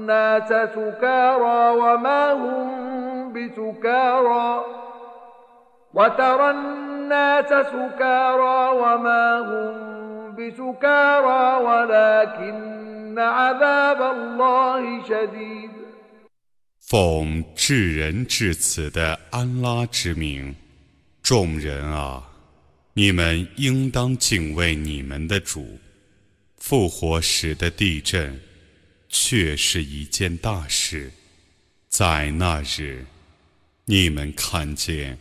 الناس سكارى وما هم بسكارى وترى الناس سكارى وما هم بسكارى ولكن عذاب الله شديد 奉至仁至慈的安拉之名，众人啊，你们应当敬畏你们的主。复活时的地震， 却是一件大事。在那日，你们看见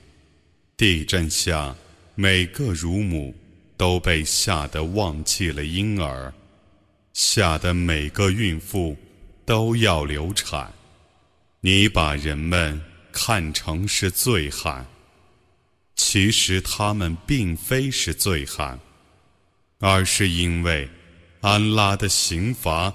地震下每个乳母都被吓得忘记了婴儿，吓得每个孕妇都要流产。你把人们看成是醉汉，其实他们并非是醉汉，而是因为安拉的刑罚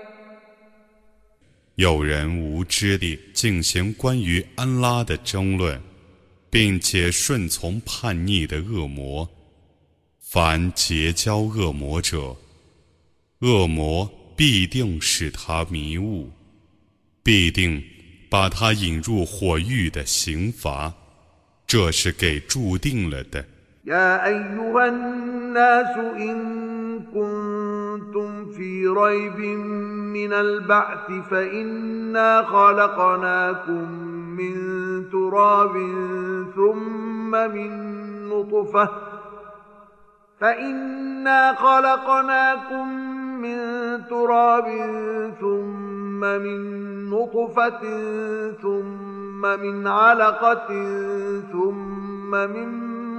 有人无知地进行关于安拉的争论，并且顺从叛逆的恶魔。凡结交恶魔者，恶魔必定使他迷雾，必定把他引入火狱的刑罚，这是给注定了的。يا أيها الناس إن كنتم في ريب من البعث فإنا خلقناكم من تراب ثم من نطفة فإنا خلقناكم من تراب ثم من نطفة ثم من علقة ثم من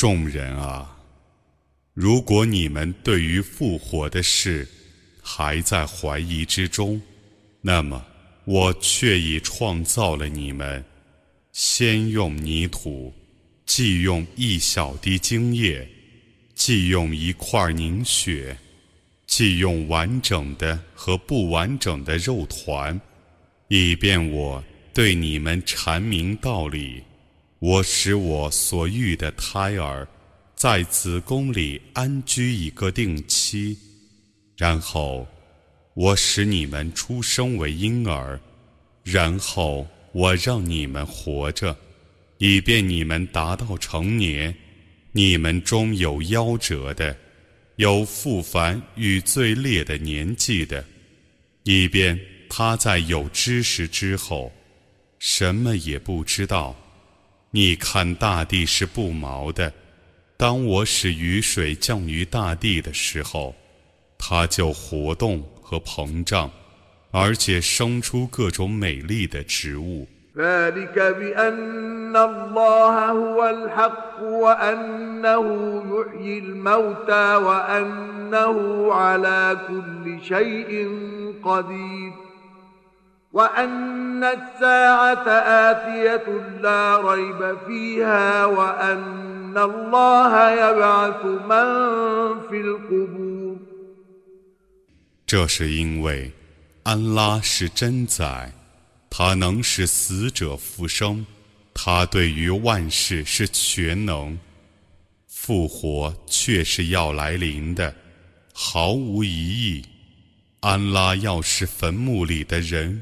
众人啊，如果你们对于复活的事还在怀疑之中，那么我却已创造了你们，先用泥土，既用一小滴精液，既用一块凝血，既用完整的和不完整的肉团，以便我对你们阐明道理。我使我所育的胎儿在子宫里安居一个定期，然后我使你们出生为婴儿，然后我让你们活着，以便你们达到成年。你们中有夭折的，有复凡与最烈的年纪的，以便他在有知识之后，什么也不知道。你看，大地是不毛的。当我使雨水降于大地的时候，它就活动和膨胀，而且生出各种美丽的植物。وأن الساعة آتية لا ريب فيها وأن الله يبعث من في القبور 这是因为安拉是真宰。他能使死者复生，他对于万事是全能，复活却是要来临的，毫无疑义。安拉要使坟墓里的人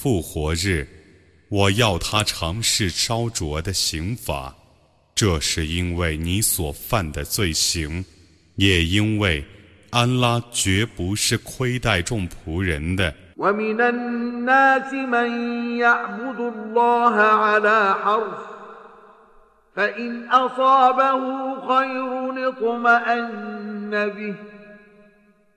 复活日，我要他尝试烧灼的刑罚。这是因为你所犯的罪行，也因为。安拉绝不是亏待众仆人的。ومن الناس من يعبد الله على حرف فإن أصابه خير اطمأن به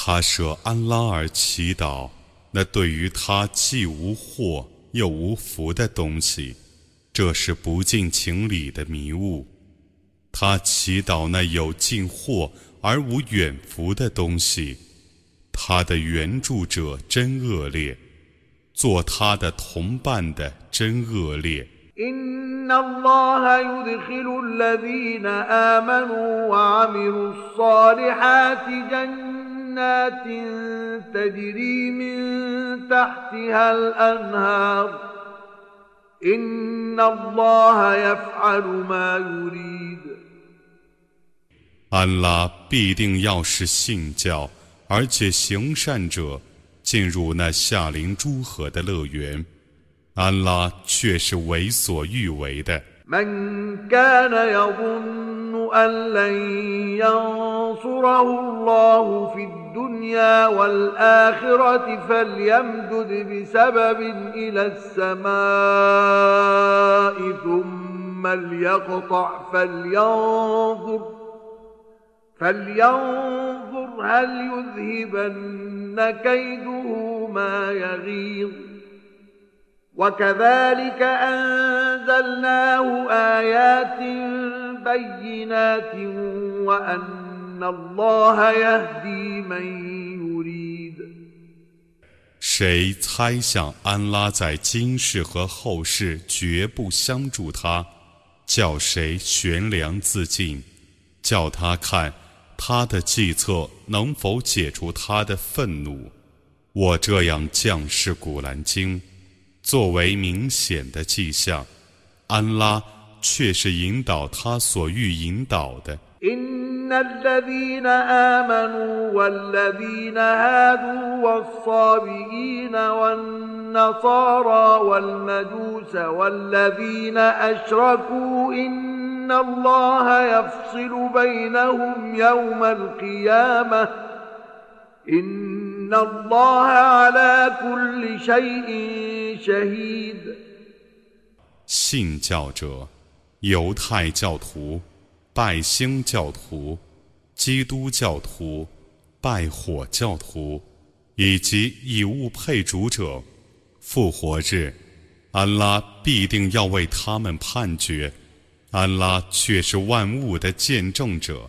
他舍安拉而祈祷，那对于他既无祸又无福的东西，这是不近情理的迷雾。他祈祷那有尽祸。而无远福的东西，他的援助者真恶劣，做他的同伴的真恶劣。安拉必定要使信教而且行善者进入那夏灵诸河的乐园，安拉却是为所欲为的。ينصره الله في الدنيا والآخرة فليمدد بسبب إلى السماء ثم ليقطع فلينظر فلينظر هل يذهبن كيده ما يغيظ وكذلك أنزلناه آيات بينات وأن 谁猜想安拉在今世和后世绝不相助他，叫谁悬梁自尽，叫他看他的计策能否解除他的愤怒。我这样降世古兰经，作为明显的迹象，安拉却是引导他所欲引导的。إن الذين آمنوا والذين هادوا والصابئين والنصارى والمجوس والذين أشركوا إن الله يفصل بينهم يوم القيامة إن الله على كل شيء شهيد 信教者，犹太教徒。 拜星教徒、基督教徒、拜火教徒以及以物配主者，复活日，安拉必定要为他们判决。安拉却是万物的见证者。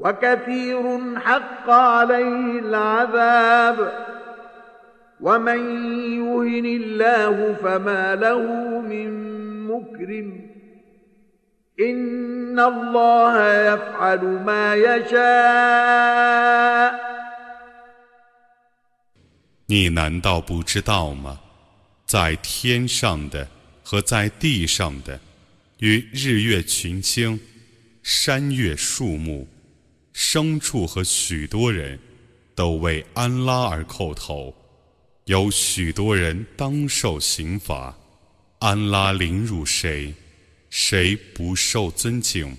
وكثير حق عليه العذاب ومن يهن الله فما له من مكرم 你难道不知道吗？在天上的和在地上的，与日月群星、山岳树木、 牲畜和许多人，都为安拉而叩头。有许多人当受刑罚。安拉凌辱谁？谁不受尊敬，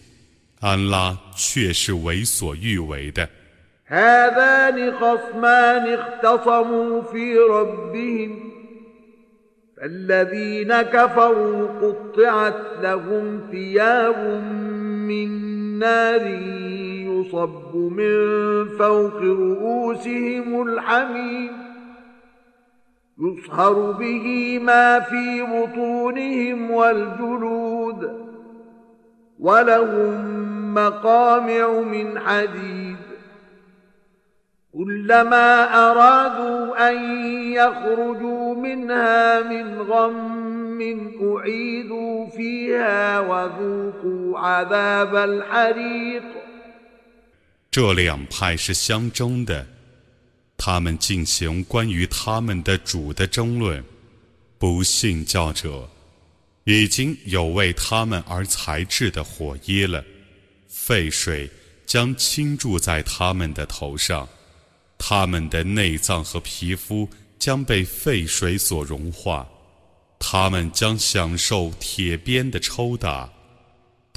安拉却是为所欲为的。هذان خصمان اختصموا في ربهم فالذين كفروا قطعت لهم ثياب من نار يصب من فوق رؤوسهم الحميم يصهر به ما في بطونهم والجلود ولهم مقامع من حديد. كلما أرادوا أن يخرجوا منها من غم أعيدوا فيها وذوقوا عذاب الحريق. 这两派是相争的。他们进行关于他们的主的争论，不信教者已经有为他们而裁制的火耶了，沸水将倾注在他们的头上，他们的内脏和皮肤将被沸水所融化，他们将享受铁鞭的抽打，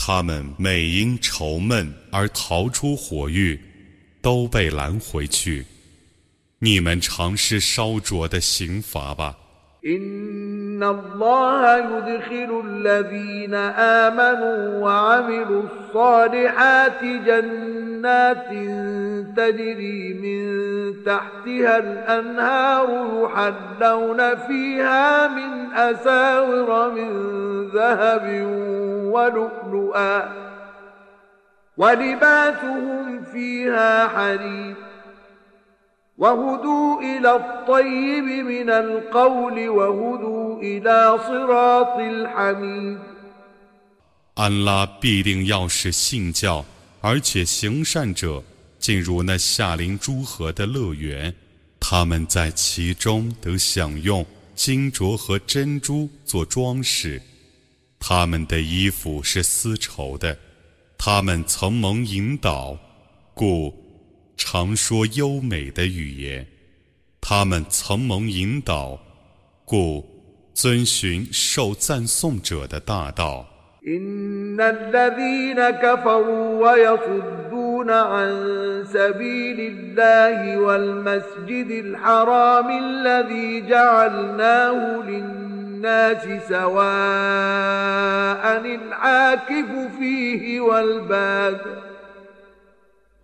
他们每因愁闷而逃出火狱，都被拦回去。你们尝试烧灼的刑罚吧。إن الله يدخل الذين آمنوا وعملوا الصالحات جنات تجري من تحتها الأنهار يحلون فيها من أساور من ذهب ولؤلؤا ولباسهم فيها حرير 安拉必定要使信教而且行善者进入那夏林诸河的乐园，他们在其中得享用金镯和珍珠做装饰，他们的衣服是丝绸的，他们曾蒙引导，故。常说优美的语言，他们曾蒙引导，故遵循受赞颂者的大道。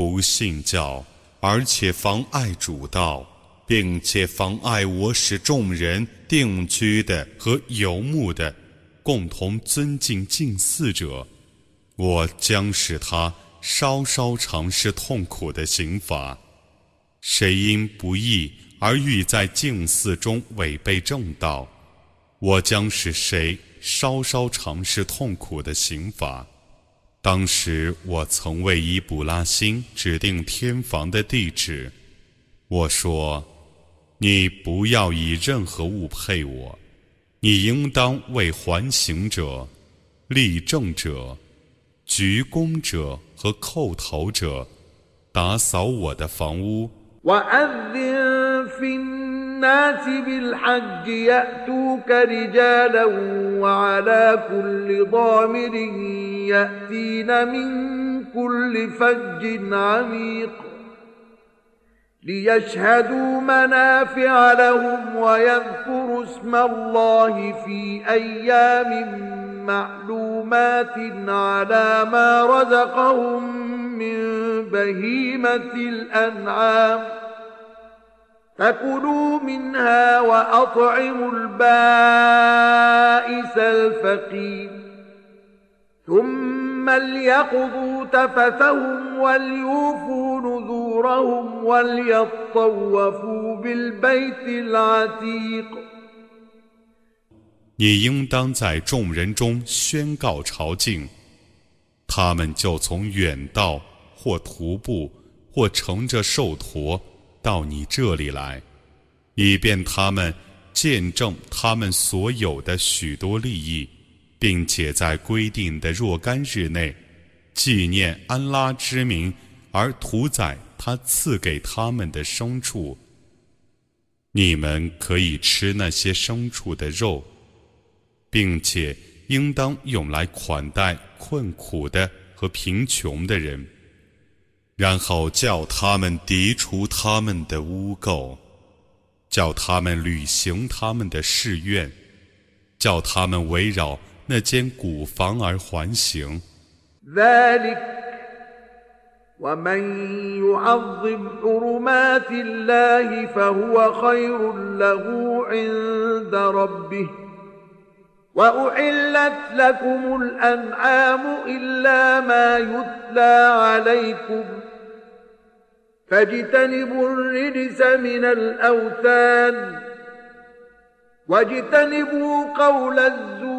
不信教，而且妨碍主道，并且妨碍我使众人定居的和游牧的共同尊敬近似者，我将使他稍稍尝试痛苦的刑罚。谁因不义而欲在近似中违背正道，我将使谁稍稍尝试痛苦的刑罚。当时我曾为伊卜拉欣指定天房的地址，我说：“你不要以任何物配我。”你应当为还行者、立正者、鞠躬者和叩头者打扫我的房屋。وأذن في الناس بالحج يأتوك رجالا وعلى كل ضامر يأتين من كل فج عميق ليشهدوا منافع لهم ويذكروا اسم الله في أيام معلومات على ما رزقهم من بهيمة الأنعام فكلوا منها وأطعموا البائس الفقير ثم ليقضوا تفثهم وليوفوا نذورهم وليطوفوا بالبيت العتيق 你应当在众人中宣告朝觐，他们就从远道或徒步或乘着兽驼到你这里来，以便他们见证他们所有的许多利益。 并且在规定的若干日内，纪念安拉之名而屠宰他赐给他们的牲畜。你们可以吃那些牲畜的肉，并且应当用来款待困苦的和贫穷的人，然后叫他们涤除他们的污垢，叫他们履行他们的誓愿，叫他们围绕。那间古房而还行。ذلك ومن يعظم حرمات الله فهو خير له عند ربه وأحلت لكم الأنعام إلا ما يتلى عليكم فاجتنبوا الرجس من الأوثان واجتنبوا قول الزور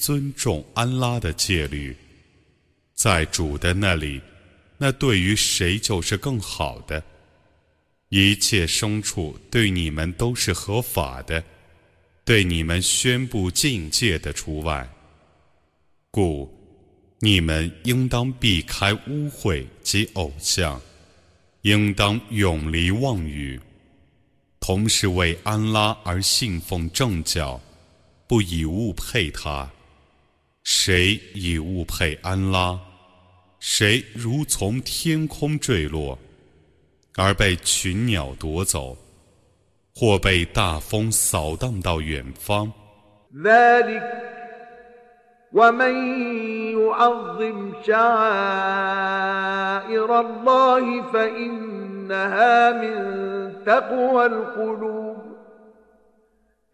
尊重安拉的戒律，在主的那里，那对于谁就是更好的。一切牲畜对你们都是合法的，对你们宣布境界的除外。故你们应当避开污秽及偶像，应当永离妄语，同时为安拉而信奉正教，不以物配他。谁以物配安拉？谁如从天空坠落，而被群鸟夺走，或被大风扫荡到远方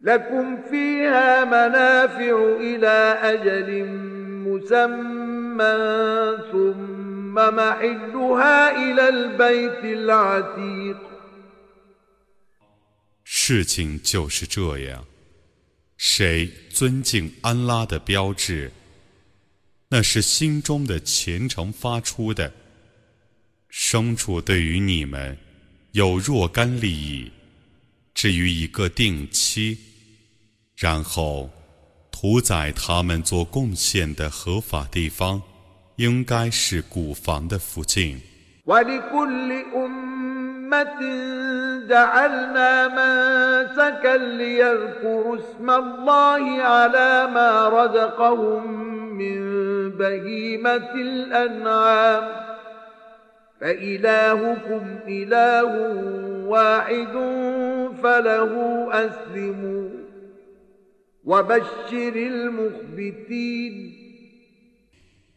？لكم فيها منافع إلى أجل مسمى ثم محلها إلى البيت العتيق 事情就是这样， 谁尊敬安拉的标志，那是心中的虔诚发出的。牲畜对于你们有若干利益，至于一个定期， 然后屠宰他们做贡献的合法地方，应该是古房的附近。جعلنا منسكا ليذكروا اسم الله على ما رزقهم من بهيمة الأنعام فإلهكم إله واحد فله أسلموا وبشر المخبتين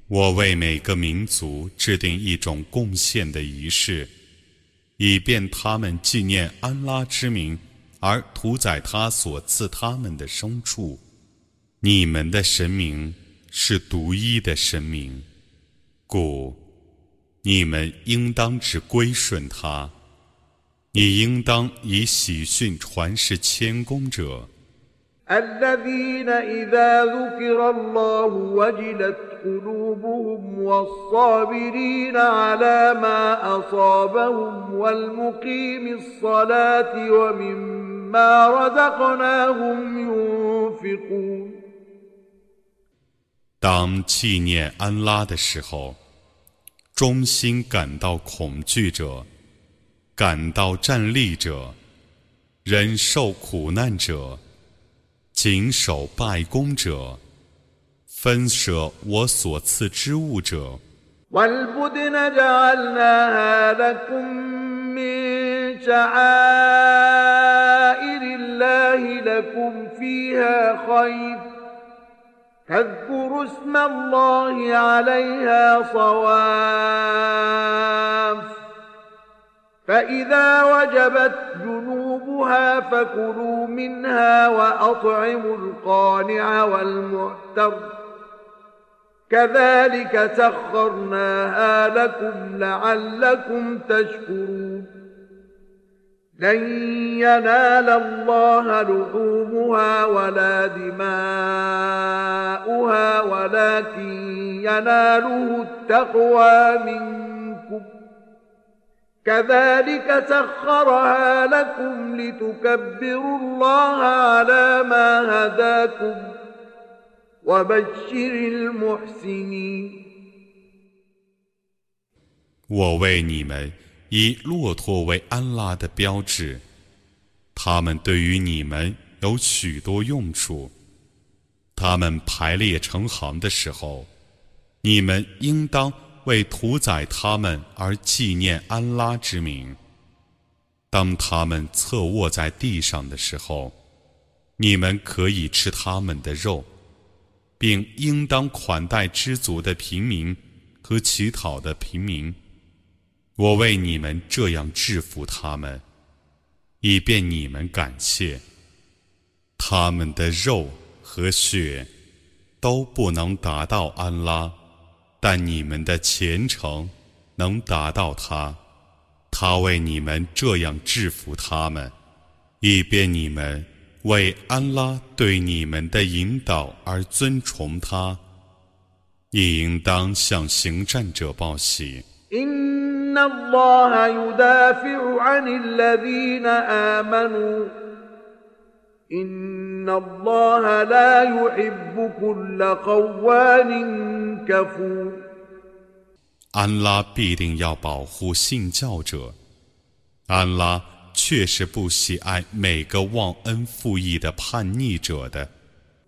我为每个民族制定一种贡献的仪式。以便他们纪念安拉之名而屠宰他所赐他们的牲畜。你们的神明是独一的神明，故你们应当只归顺他。你应当以喜讯传示谦恭者。قلوبهم والصابرين على ما أصابهم والمقيم الصلاة ومما رزقناهم ينفقون 当纪念安拉的时候，忠心感到恐惧者，感到站立者，忍受苦难者， 谨守拜功者。分舍我所赐之物者。والبدن جعلناها لكم من شعائر الله لكم فيها خير فاذكروا اسم الله عليها صواف فإذا وجبت جنوبها فكلوا منها وأطعموا القانع والمعتر. كذلك سخرناها لكم لعلكم تشكرون. لن ينال الله لحومها ولا دماؤها ولكن يناله التقوى منكم. كذلك سخرها لكم لتكبروا الله على ما هداكم 我为你们以骆驼为安拉的标志，他们对于你们有许多用处。他们排列成行的时候，你们应当 为屠宰他们而纪念安拉之名。当他们侧卧在地上的时候，你们可以吃他们的肉。并应当款待知足的平民和乞讨的平民。我为你们这样制服他们，以便你们感谢。他们的肉和血都不能达到安拉，但你们的虔诚能达到他。他为你们这样制服他们，以便你们。为安拉对你们的引导而尊崇他，你应当向行善者报喜。安拉必定要保护信教者。安拉。确实不喜爱每个忘恩负义的叛逆者的。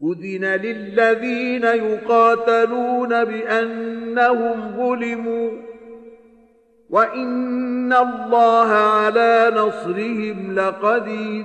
أذن للذين يقاتلون بأنهم ظلموا وإن الله على نصرهم لقدير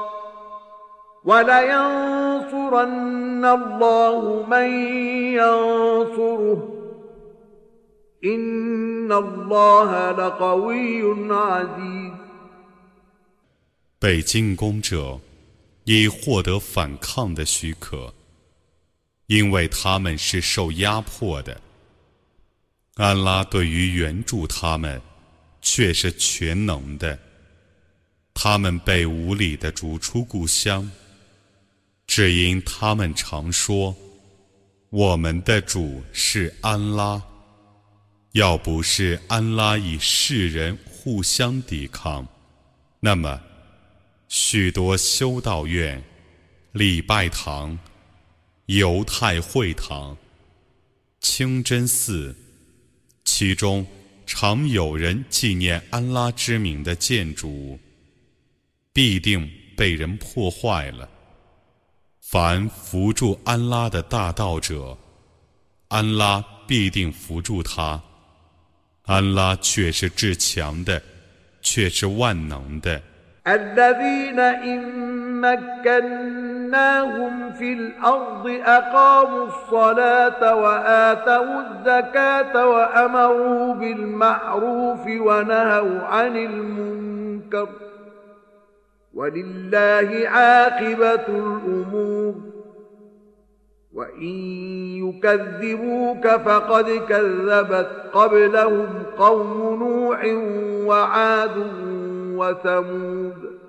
ولينصرن الله من ينصره إن الله لقوي عزيز 被进攻者已获得反抗的许可，因为他们是受压迫的。安拉对于援助他们，却是全能的。他们被无理的逐出故乡， 只因他们常说：“我们的主是安拉。”要不是安拉与世人互相抵抗，那么。许多修道院、礼拜堂、犹太会堂、清真寺，其中常有人纪念安拉之名的建筑，必定被人破坏了。凡扶助安拉的大道者，安拉必定扶助他。安拉却是至强的，却是万能的。الذين إن مكناهم في الأرض أقاموا الصلاة وآتوا الزكاة وأمروا بالمعروف ونهوا عن المنكر ولله عاقبة الأمور. وإن يكذبوك فقد كذبت قبلهم قوم نوح وعاد وثمود.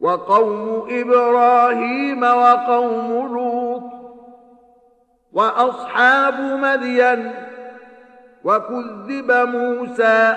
وقوم إبراهيم وقوم لوط. وأصحاب مدين. وكذب موسى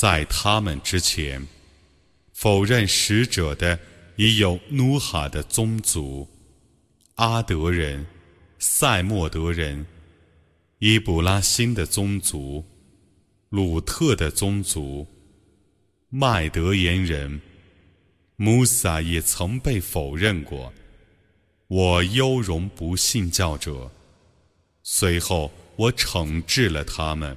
在他们之前，否认使者的已有努哈的宗族、阿德人、塞莫德人、伊布拉辛的宗族、鲁特的宗族。麦德言人穆萨也曾被否认过。我优容不信教者，随后我惩治了他们。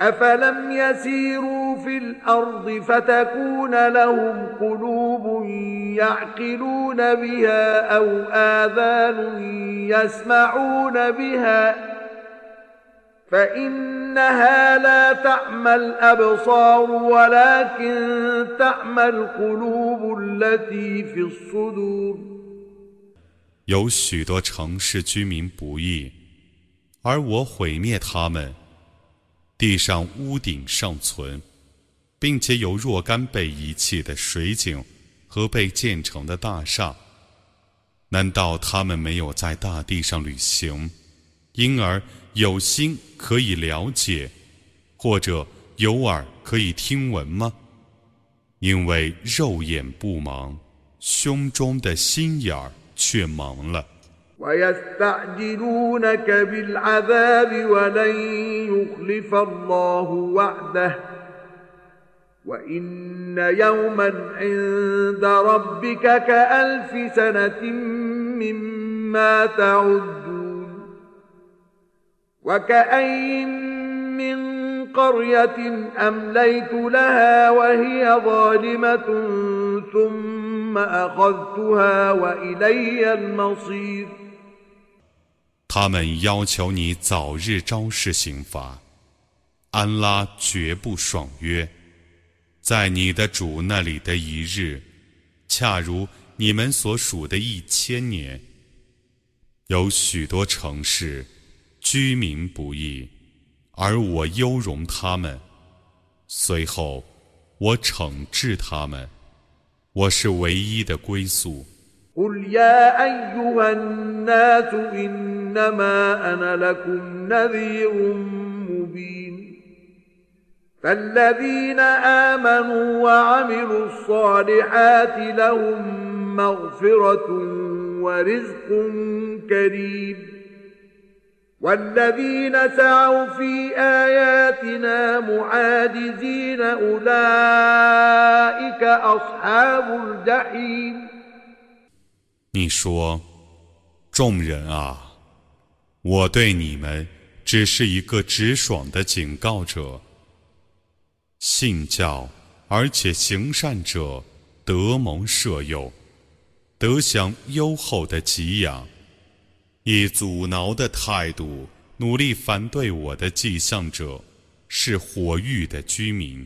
أفلم يسيروا في الأرض فتكون لهم قلوب يعقلون بها أو آذان يسمعون بها ۖ فإنها لا تعمى الأبصار ولكن تعمى القلوب التي في الصدور 有许多城市居民不义，而我毁灭他们。 地上屋顶尚存，并且有若干被遗弃的水井和被建成的大厦。难道他们没有在大地上旅行，因而？有心可以了解，或者有耳可以听闻吗？因为肉眼不盲，胸中的心眼儿却盲了。ويستعجلونك بالعذاب ولن يخلف الله وعده. وإن يوما عند ربك كألف سنة مما تعدون. وكأين من قرية أمليت لها وهي ظالمة ثم أخذتها وإلي المصير. 他们要求你早日昭示刑罚，安拉绝不爽约。在你的主那里的一日，恰如你们所属的一千年。有许多城市。居民不易，而我优容他们，随后我惩治他们。我是唯一的归宿。قل يا أيها الناس إنما أنا لكم نذير مبين فالذين آمنوا وعملوا الصالحات لهم مغفرة ورزق كريم والذين سعوا في آياتنا معاجزين أولئك أصحاب الجحيم 你说：“众人啊，我对你们只是一个直爽的警告者。信教而且行善者，得蒙舍友，得享优厚的给养。以阻挠的态度努力反对我的迹象者，是火域的居民。”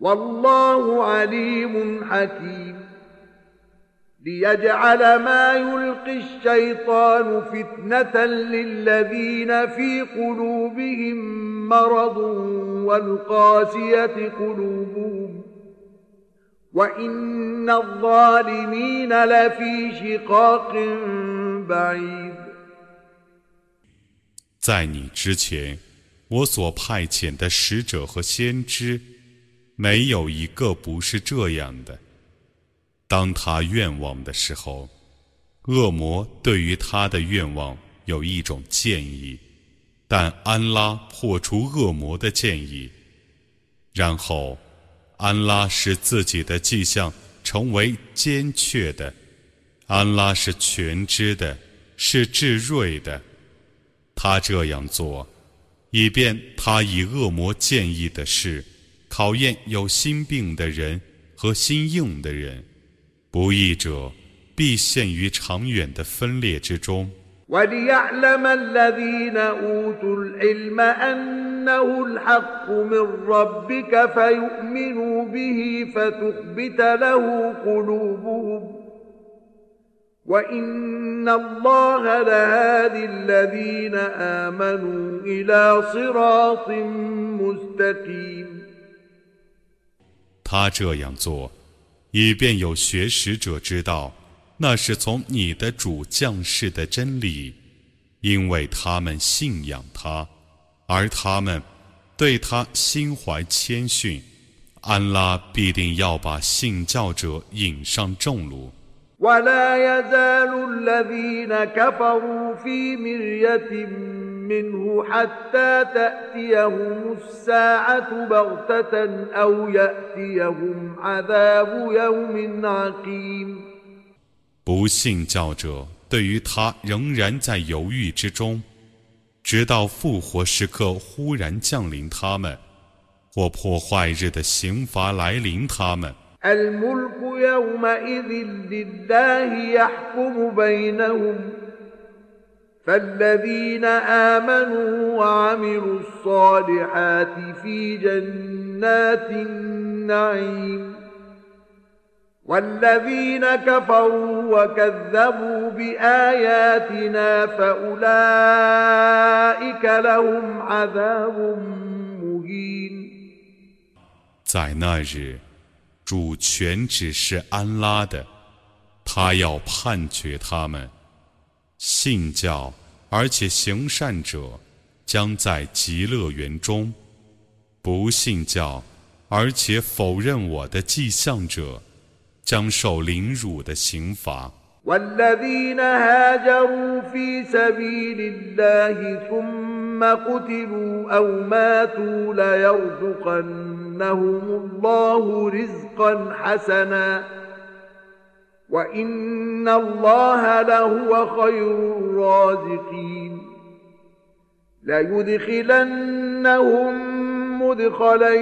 والله عليم حكيم ليجعل ما يلقي الشيطان فتنة للذين في قلوبهم مرض والقاسية قلوبهم وإن الظالمين لفي شقاق بعيد 在你之前，我所派遣的使者和先知。 没有一个不是这样的。当他愿望的时候，恶魔对于他的愿望有一种建议，但安拉破除恶魔的建议。然后，安拉使自己的迹象成为坚确的。安拉是全知的，是至睿的。他这样做，以便他以恶魔建议的事。考验有心病的人和心硬的人，不义者必陷于长远的分裂之中。وليعلم الذين أوتوا العلم أنه الحق من ربك فيؤمنوا به فتخبت له قلوبهم وإن الله لهادي الذين آمنوا إلى صراط مستقيم 他这样做，以便有学识者知道，那是从你的主降世的真理，因为他们信仰他，而他们对他心怀谦逊，安拉必定要把信教者引上正路。منه حتى تأتيهم الساعة بغتة أو يأتيهم عذاب يوم عقيم 不信教者对于他仍然在犹豫之中，直到复活时刻忽然降临他们，或破坏日的刑罚来临他们。الملك يومئذ لله يحكم بينهم فالذين آمنوا وعملوا الصالحات في جنات النعيم والذين كفروا وكذبوا بآياتنا فأولئك لهم عذاب مهين 在那日，主权只是安拉的，他要判决他们。信教 而且行善者，将在极乐园中；不信教而且否认我的迹象者，将受凌辱的刑罚。وإن الله لهو خير الرازقين ليدخلنهم مدخلا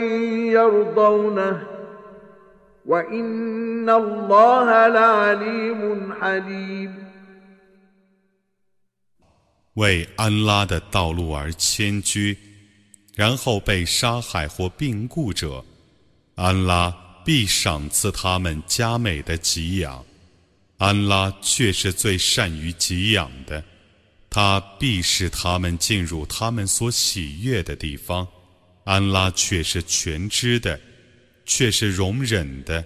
يرضونه وإن الله لعليم حليم 为安拉的道路而迁居，然后被杀害或病故者，安拉必赏赐他们佳美的给养。 安拉却是最善于给养的，他必使他们进入他们所喜悦的地方。安拉却是全知的，却是容忍的。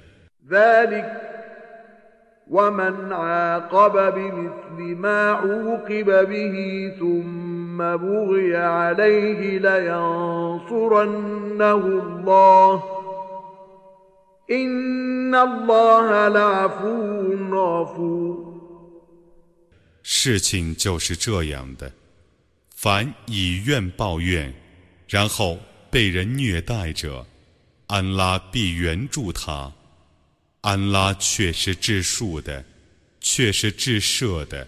事情就是这样的，凡以怨报怨，然后被人虐待者，安拉必援助他。安拉却是治数的，却是治赦的。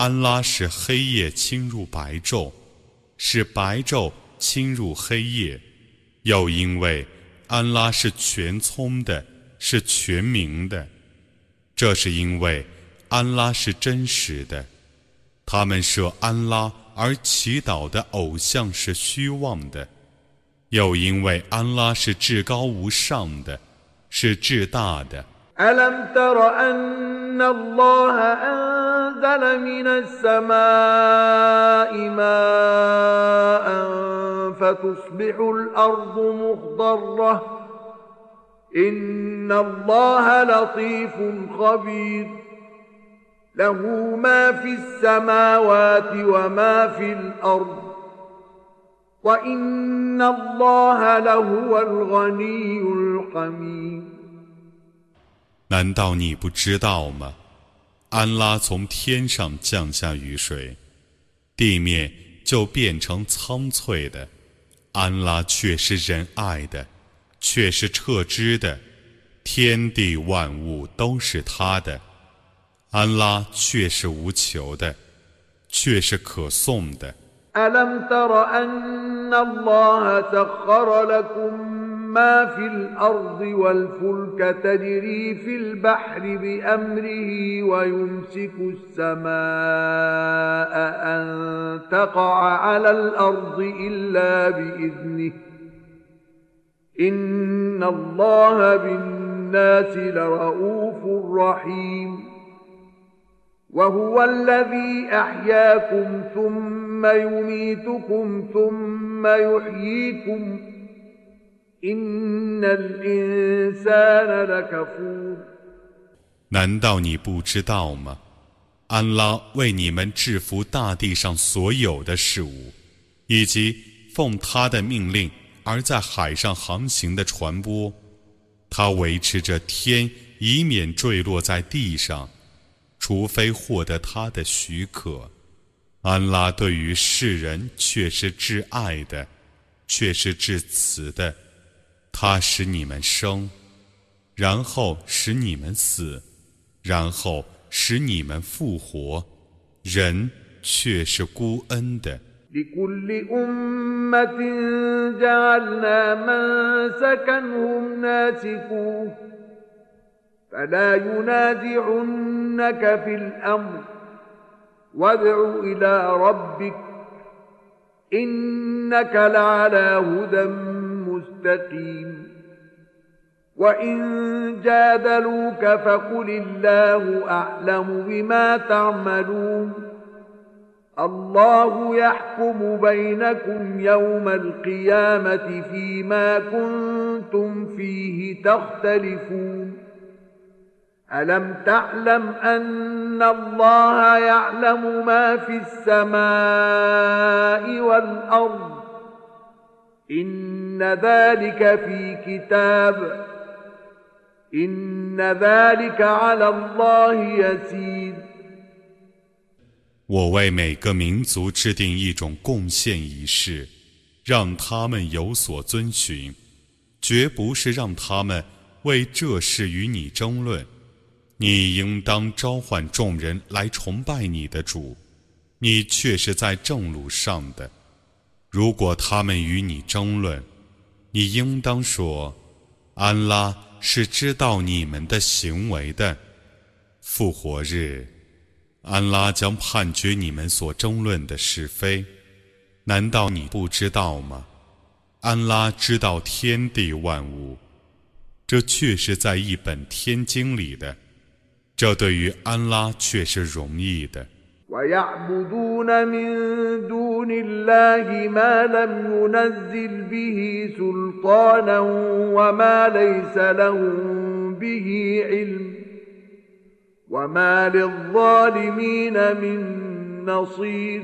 安拉使黑夜侵入白昼，使白昼侵入黑夜，又因为安拉是全聪的，是全明的。这是因为安拉是真实的。他们设安拉。而祈祷的偶像是虚妄的，又因为安拉是至高无上的，是至大的。له ما في السماوات وما في الأرض وإن الله لهو الغني الحميد 难道你不知道吗？ 安拉从天上降下雨水，地面就变成苍翠的。安拉却是仁爱的，却是撤之的。天地万物都是他的。安拉却是无求的，却是可颂的。ألم تر أن الله سخر لكم ما في الأرض والفلك تجري في البحر بأمره ويمسك السماء أن تقع على الأرض إلا بإذنه إن الله بالناس لرؤوف رحيم وهو الذي أحياكم ثم يميتكم ثم يحييكم إن الإنسان لكفور 难道你不知道吗？安拉为你们制服大地上所有的事物，以及奉他的命令而在海上航行的船舶，他维持着天，以免坠落在地上。除非获得他的许可， 安拉对于世人却是至爱的，却是至慈的。他使你们生，然后使你们死，然后使你们复活。人却是孤恩的。فلا ينازعنك في الأمر وادع إلى ربك إنك لعلى هدى مستقيم. وإن جادلوك فقل الله أعلم بما تعملون. الله يحكم بينكم يوم القيامة فيما كنتم فيه تختلفون. ألم تعلم أن الله يعلم ما في السماء والأرض إن ذلك في كتاب إن ذلك على الله يسير 我为每个民族制定一种贡献仪式，让他们有所遵循，绝不是让他们为这事与你争论。 你应当召唤众人来崇拜你的主，你却是在正路上的。如果他们与你争论，你应当说：“安拉是知道你们的行为的。”复活日，安拉将判决你们所争论的是非。难道你不知道吗？安拉知道天地万物，这却是在一本天经里的。这对于安拉却是容易的。ويعبدون من دون الله ما لم ينزل به سلطانا وما ليس لهم به علم وما للظالمين من نصير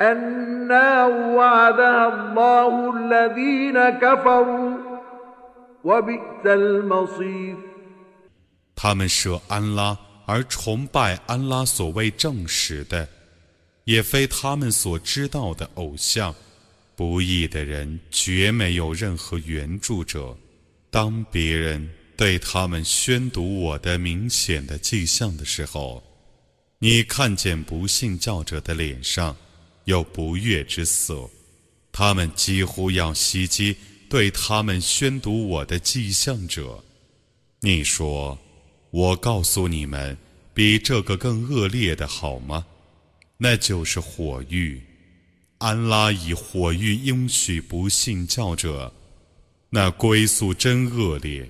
النار وعدها الله الذين كفروا وبئس المصير 他们舍安拉而崇拜安拉所谓正史的，也非他们所知道的偶像。不义的人绝没有任何援助者。当别人对他们宣读我的明显的迹象的时候，你看见不信教者的脸上。 有不悦之色，他们几乎要袭击对他们宣读我的迹象者。你说，我告诉你们，比这个更恶劣的好吗？那就是火狱。安拉以火狱应许不信教者，那归宿真恶劣。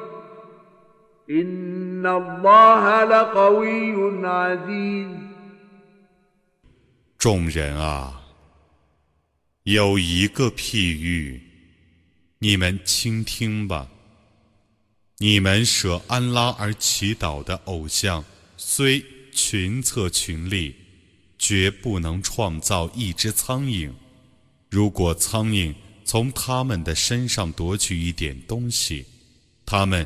众人啊，有一个譬喻，你们倾听吧。你们舍安拉而祈祷的偶像，虽群策群力，绝不能创造一只苍蝇。如果苍蝇从他们的身上夺取一点东西，他们。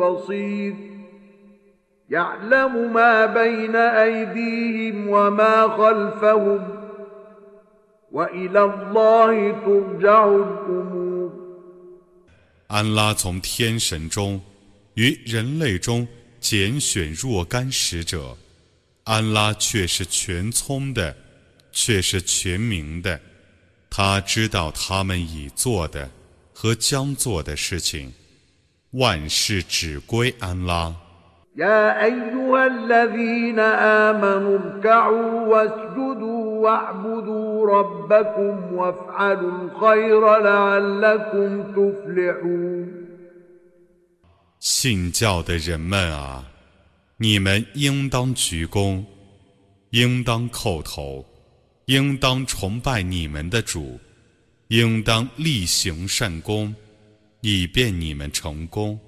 بصير يعلم ما بين أيديهم وما خلفهم وإلى الله ترجع الأمور 安拉从天神中与人类中拣选若干使者，安拉却是全聪的，却是全明的，他知道他们已做的。和将做的事情， 万事只归安拉。يا أيها الذين آمنوا اركعوا واسجدوا واعبدوا ربكم وافعلوا الخير لعلكم تفلحون 信教的人们啊，你们应当鞠躬，应当叩头，应当崇拜你们的主，应当力行善功， 以便你们成功。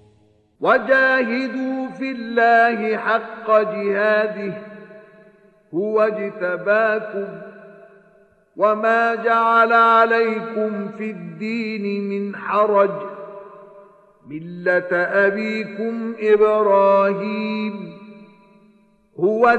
وجاهدوا في الله حق جهاده هو اجتباكم وما جعل عليكم في الدين من حرج مله ابيكم ابراهيم هو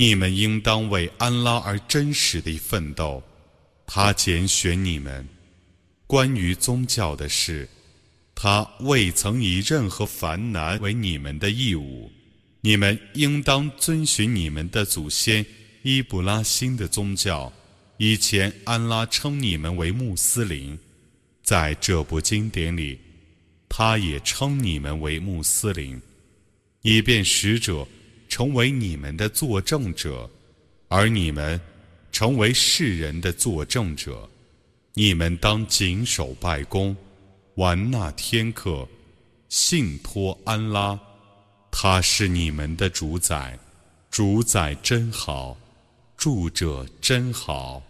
你们应当为安拉而真实地奋斗。他拣选你们，关于宗教的事，他未曾以任何烦难为你们的义务。你们应当遵循你们的祖先伊布拉欣的宗教。以前安拉称你们为穆斯林，在这部经典里。他也称你们为穆斯林，以便使者成为你们的作证者，而你们成为世人的作证者。你们当谨守拜功，玩纳天课，信托安拉，他是你们的主宰，主宰真好，住者真好。